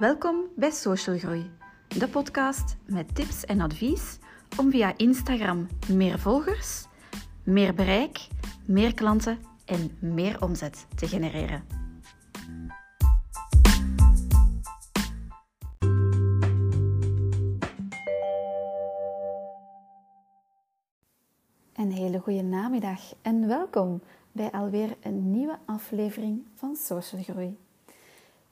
Welkom bij Social Groei, de podcast met tips en advies om via Instagram meer volgers, meer bereik, meer klanten en meer omzet te genereren. Een hele goede namiddag en welkom bij alweer een nieuwe aflevering van Social Groei.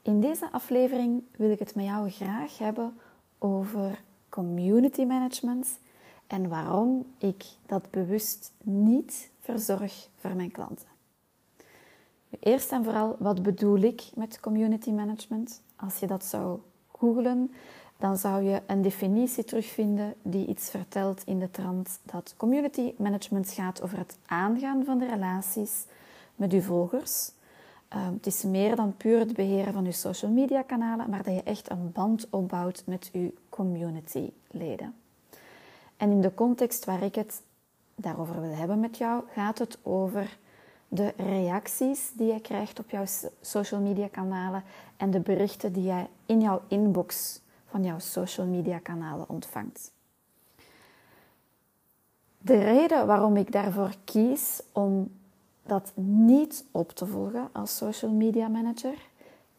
In deze aflevering wil ik het met jou graag hebben over community management en waarom ik dat bewust niet verzorg voor mijn klanten. Eerst en vooral, wat bedoel ik met community management? Als je dat zou googlen, dan zou je een definitie terugvinden die iets vertelt in de trant dat community management gaat over het aangaan van de relaties met uw volgers. Ehm, het is meer dan puur het beheren van uw social media kanalen, maar dat je echt een band opbouwt met uw community leden. En in de context waar ik het daarover wil hebben met jou, gaat het over de reacties die je krijgt op jouw social media kanalen en de berichten die jij in jouw inbox van jouw social media kanalen ontvangt. De reden waarom ik daarvoor kies om dat niet op te volgen als social media manager,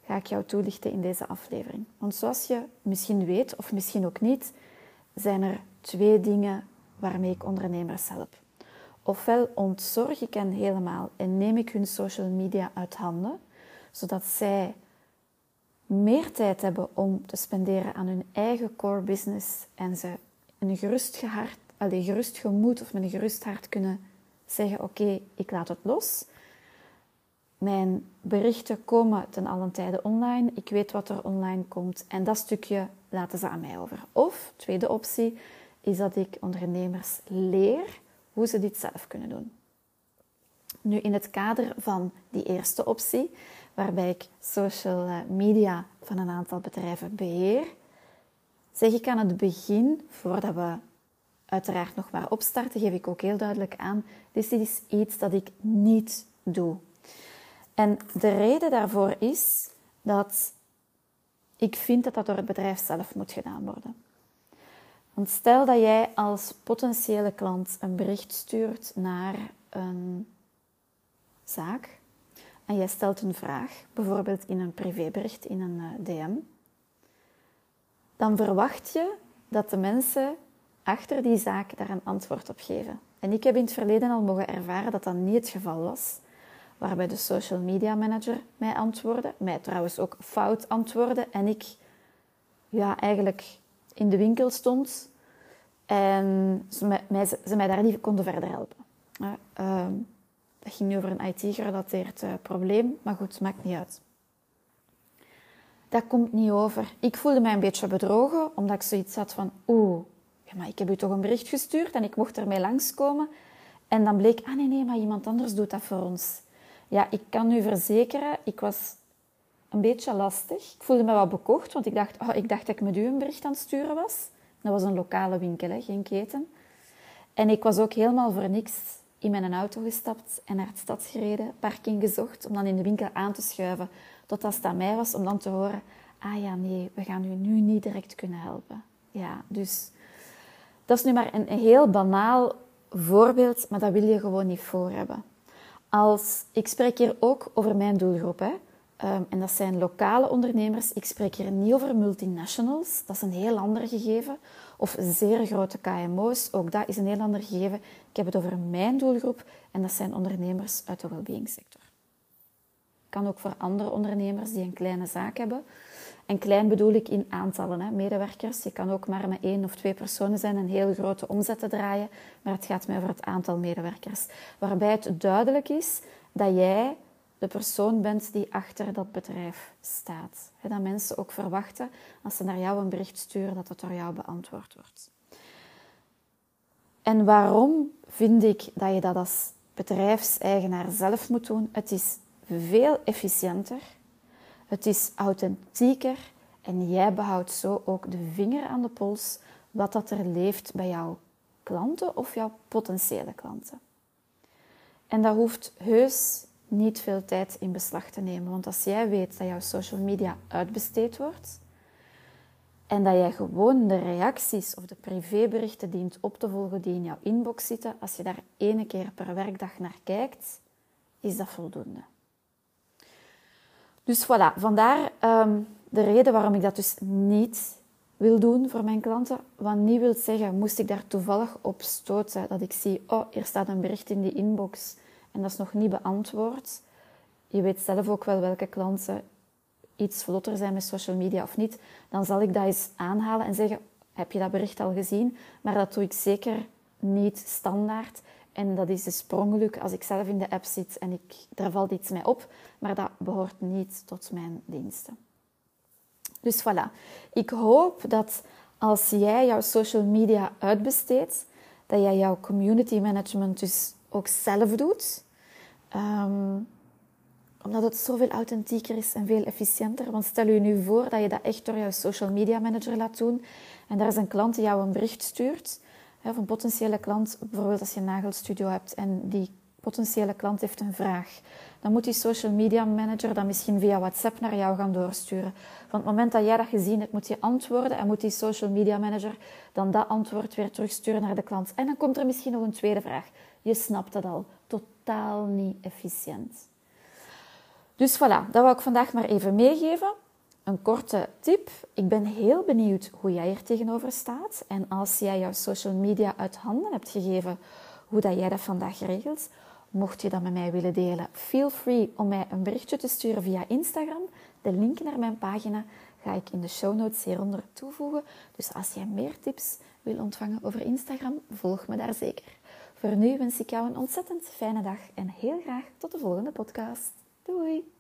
ga ik jou toelichten in deze aflevering. Want zoals je misschien weet, of misschien ook niet, zijn er twee dingen waarmee ik ondernemers help. Ofwel ontzorg ik hen helemaal en neem ik hun social media uit handen, zodat zij meer tijd hebben om te spenderen aan hun eigen core business en ze een gerust, gehart, gerust gemoed of met een gerust hart kunnen zeggen: Oké, ik laat het los. Mijn berichten komen ten allen tijde online. Ik weet wat er online komt en dat stukje laten ze aan mij over. Of, tweede optie, is dat ik ondernemers leer hoe ze dit zelf kunnen doen. Nu, in het kader van die eerste optie, waarbij ik social eh, media van een aantal bedrijven beheer, zeg ik aan het begin, voordat we uiteraard nog maar opstarten, geef ik ook heel duidelijk aan, dit is iets dat ik niet doe. En de reden daarvoor is dat ik vind dat dat door het bedrijf zelf moet gedaan worden. Want stel dat jij als potentiële klant een bericht stuurt naar een zaak en jij stelt een vraag, bijvoorbeeld in een privébericht, in een eh, DM, dan verwacht je dat de mensen achter die zaak daar een antwoord op geven. En ik heb in het verleden al mogen ervaren dat dat niet het geval was, waarbij de social media manager mij antwoordde, mij trouwens ook fout antwoordde en ik ja, eigenlijk in de winkel stond en ze mij, mij daar niet konden verder helpen. Uh, dat ging nu over een IT-gerelateerd uh, probleem, maar goed, maakt niet uit. Dat komt niet over. Ik voelde mij een beetje bedrogen, omdat ik zoiets had van, oeh, maar ik heb u toch een bericht gestuurd en ik mocht ermee langskomen. En dan bleek, ah nee, nee, maar iemand anders doet dat voor ons. Ja, ik kan u verzekeren, ik was een beetje lastig. Ik voelde me wat bekocht, want ik dacht, oh, ik dacht dat ik met u een bericht aan het sturen was. Dat was een lokale winkel, geen keten. En ik was ook helemaal voor niks in mijn auto gestapt en naar het stad gereden, parking gezocht, om dan in de winkel aan te schuiven tot het aan mij was, om dan te horen, ah ja, nee, we gaan u nu niet direct kunnen helpen. Ja, dus dat is nu maar een, heel banaal voorbeeld, maar dat wil je gewoon niet voor hebben. Als, ik spreek hier ook over mijn doelgroep. Hè. Um, en dat zijn lokale ondernemers. Ik spreek hier niet over multinationals. Dat is een heel ander gegeven. Of zeer grote KMO's. Ook dat is een heel ander gegeven. Ik heb het over mijn doelgroep. En dat zijn ondernemers uit de well sector. Kan ook voor andere ondernemers die een kleine zaak hebben. En klein bedoel ik in aantallen hè, medewerkers. Je kan ook maar met één of twee personen zijn en heel grote omzetten draaien. Maar het gaat mij over het aantal medewerkers. Waarbij het duidelijk is dat jij de persoon bent die achter dat bedrijf staat. Dat mensen ook verwachten als ze naar jou een bericht sturen dat het door jou beantwoord wordt. En waarom vind ik dat je dat als bedrijfseigenaar zelf moet doen? Het is veel efficiënter, het is authentieker en jij behoudt zo ook de vinger aan de pols wat dat er leeft bij jouw klanten of jouw potentiële klanten. En dat hoeft heus niet veel tijd in beslag te nemen. Want als jij weet dat jouw social media uitbesteed wordt, En dat jij gewoon de reacties of de privéberichten dient op te volgen die in jouw inbox zitten, als je daar ene keer per werkdag naar kijkt, is dat voldoende. Dus voilà, vandaar um, de reden waarom ik dat dus niet wil doen voor mijn klanten. Wat niet wil zeggen, moest ik daar toevallig op stoten dat ik zie, oh, hier staat een bericht in die inbox en dat is nog niet beantwoord. Je weet zelf ook wel welke klanten iets vlotter zijn met social media of niet. Dan zal ik dat eens aanhalen en zeggen, heb je dat bericht al gezien? Maar dat doe ik zeker niet standaard. En dat is dus per als ik zelf in de app zit en ik, er valt iets mij op. Maar dat behoort niet tot mijn diensten. Dus voilà. Ik hoop dat als jij jouw social media uitbesteedt, dat jij jouw community management dus ook zelf doet. Ehm, omdat het zoveel authentieker is en veel efficiënter. Want stel je nu voor dat je dat echt door jouw social media manager laat doen. En daar is een klant die jou een bericht stuurt. Of een potentiële klant, bijvoorbeeld als je een nagelstudio hebt en die potentiële klant heeft een vraag. Dan moet die social media manager dat misschien via WhatsApp naar jou gaan doorsturen. Van het moment dat jij dat gezien hebt, moet je antwoorden en moet die social media manager dan dat antwoord weer terugsturen naar de klant. En dan komt er misschien nog een tweede vraag. Je snapt dat al. Totaal niet efficiënt. Dus voilà, dat wil ik vandaag maar even meegeven. Een korte tip. Ik ben heel benieuwd hoe jij er tegenover staat. En als jij jouw social media uit handen hebt gegeven, hoe dat jij dat vandaag regelt. Mocht je dat met mij willen delen, feel free om mij een berichtje te sturen via Instagram. De link naar mijn pagina ga ik in de show notes hieronder toevoegen. Dus als jij meer tips wil ontvangen over Instagram, volg me daar zeker. Voor nu wens ik jou een ontzettend fijne dag en heel graag tot de volgende podcast. Doei!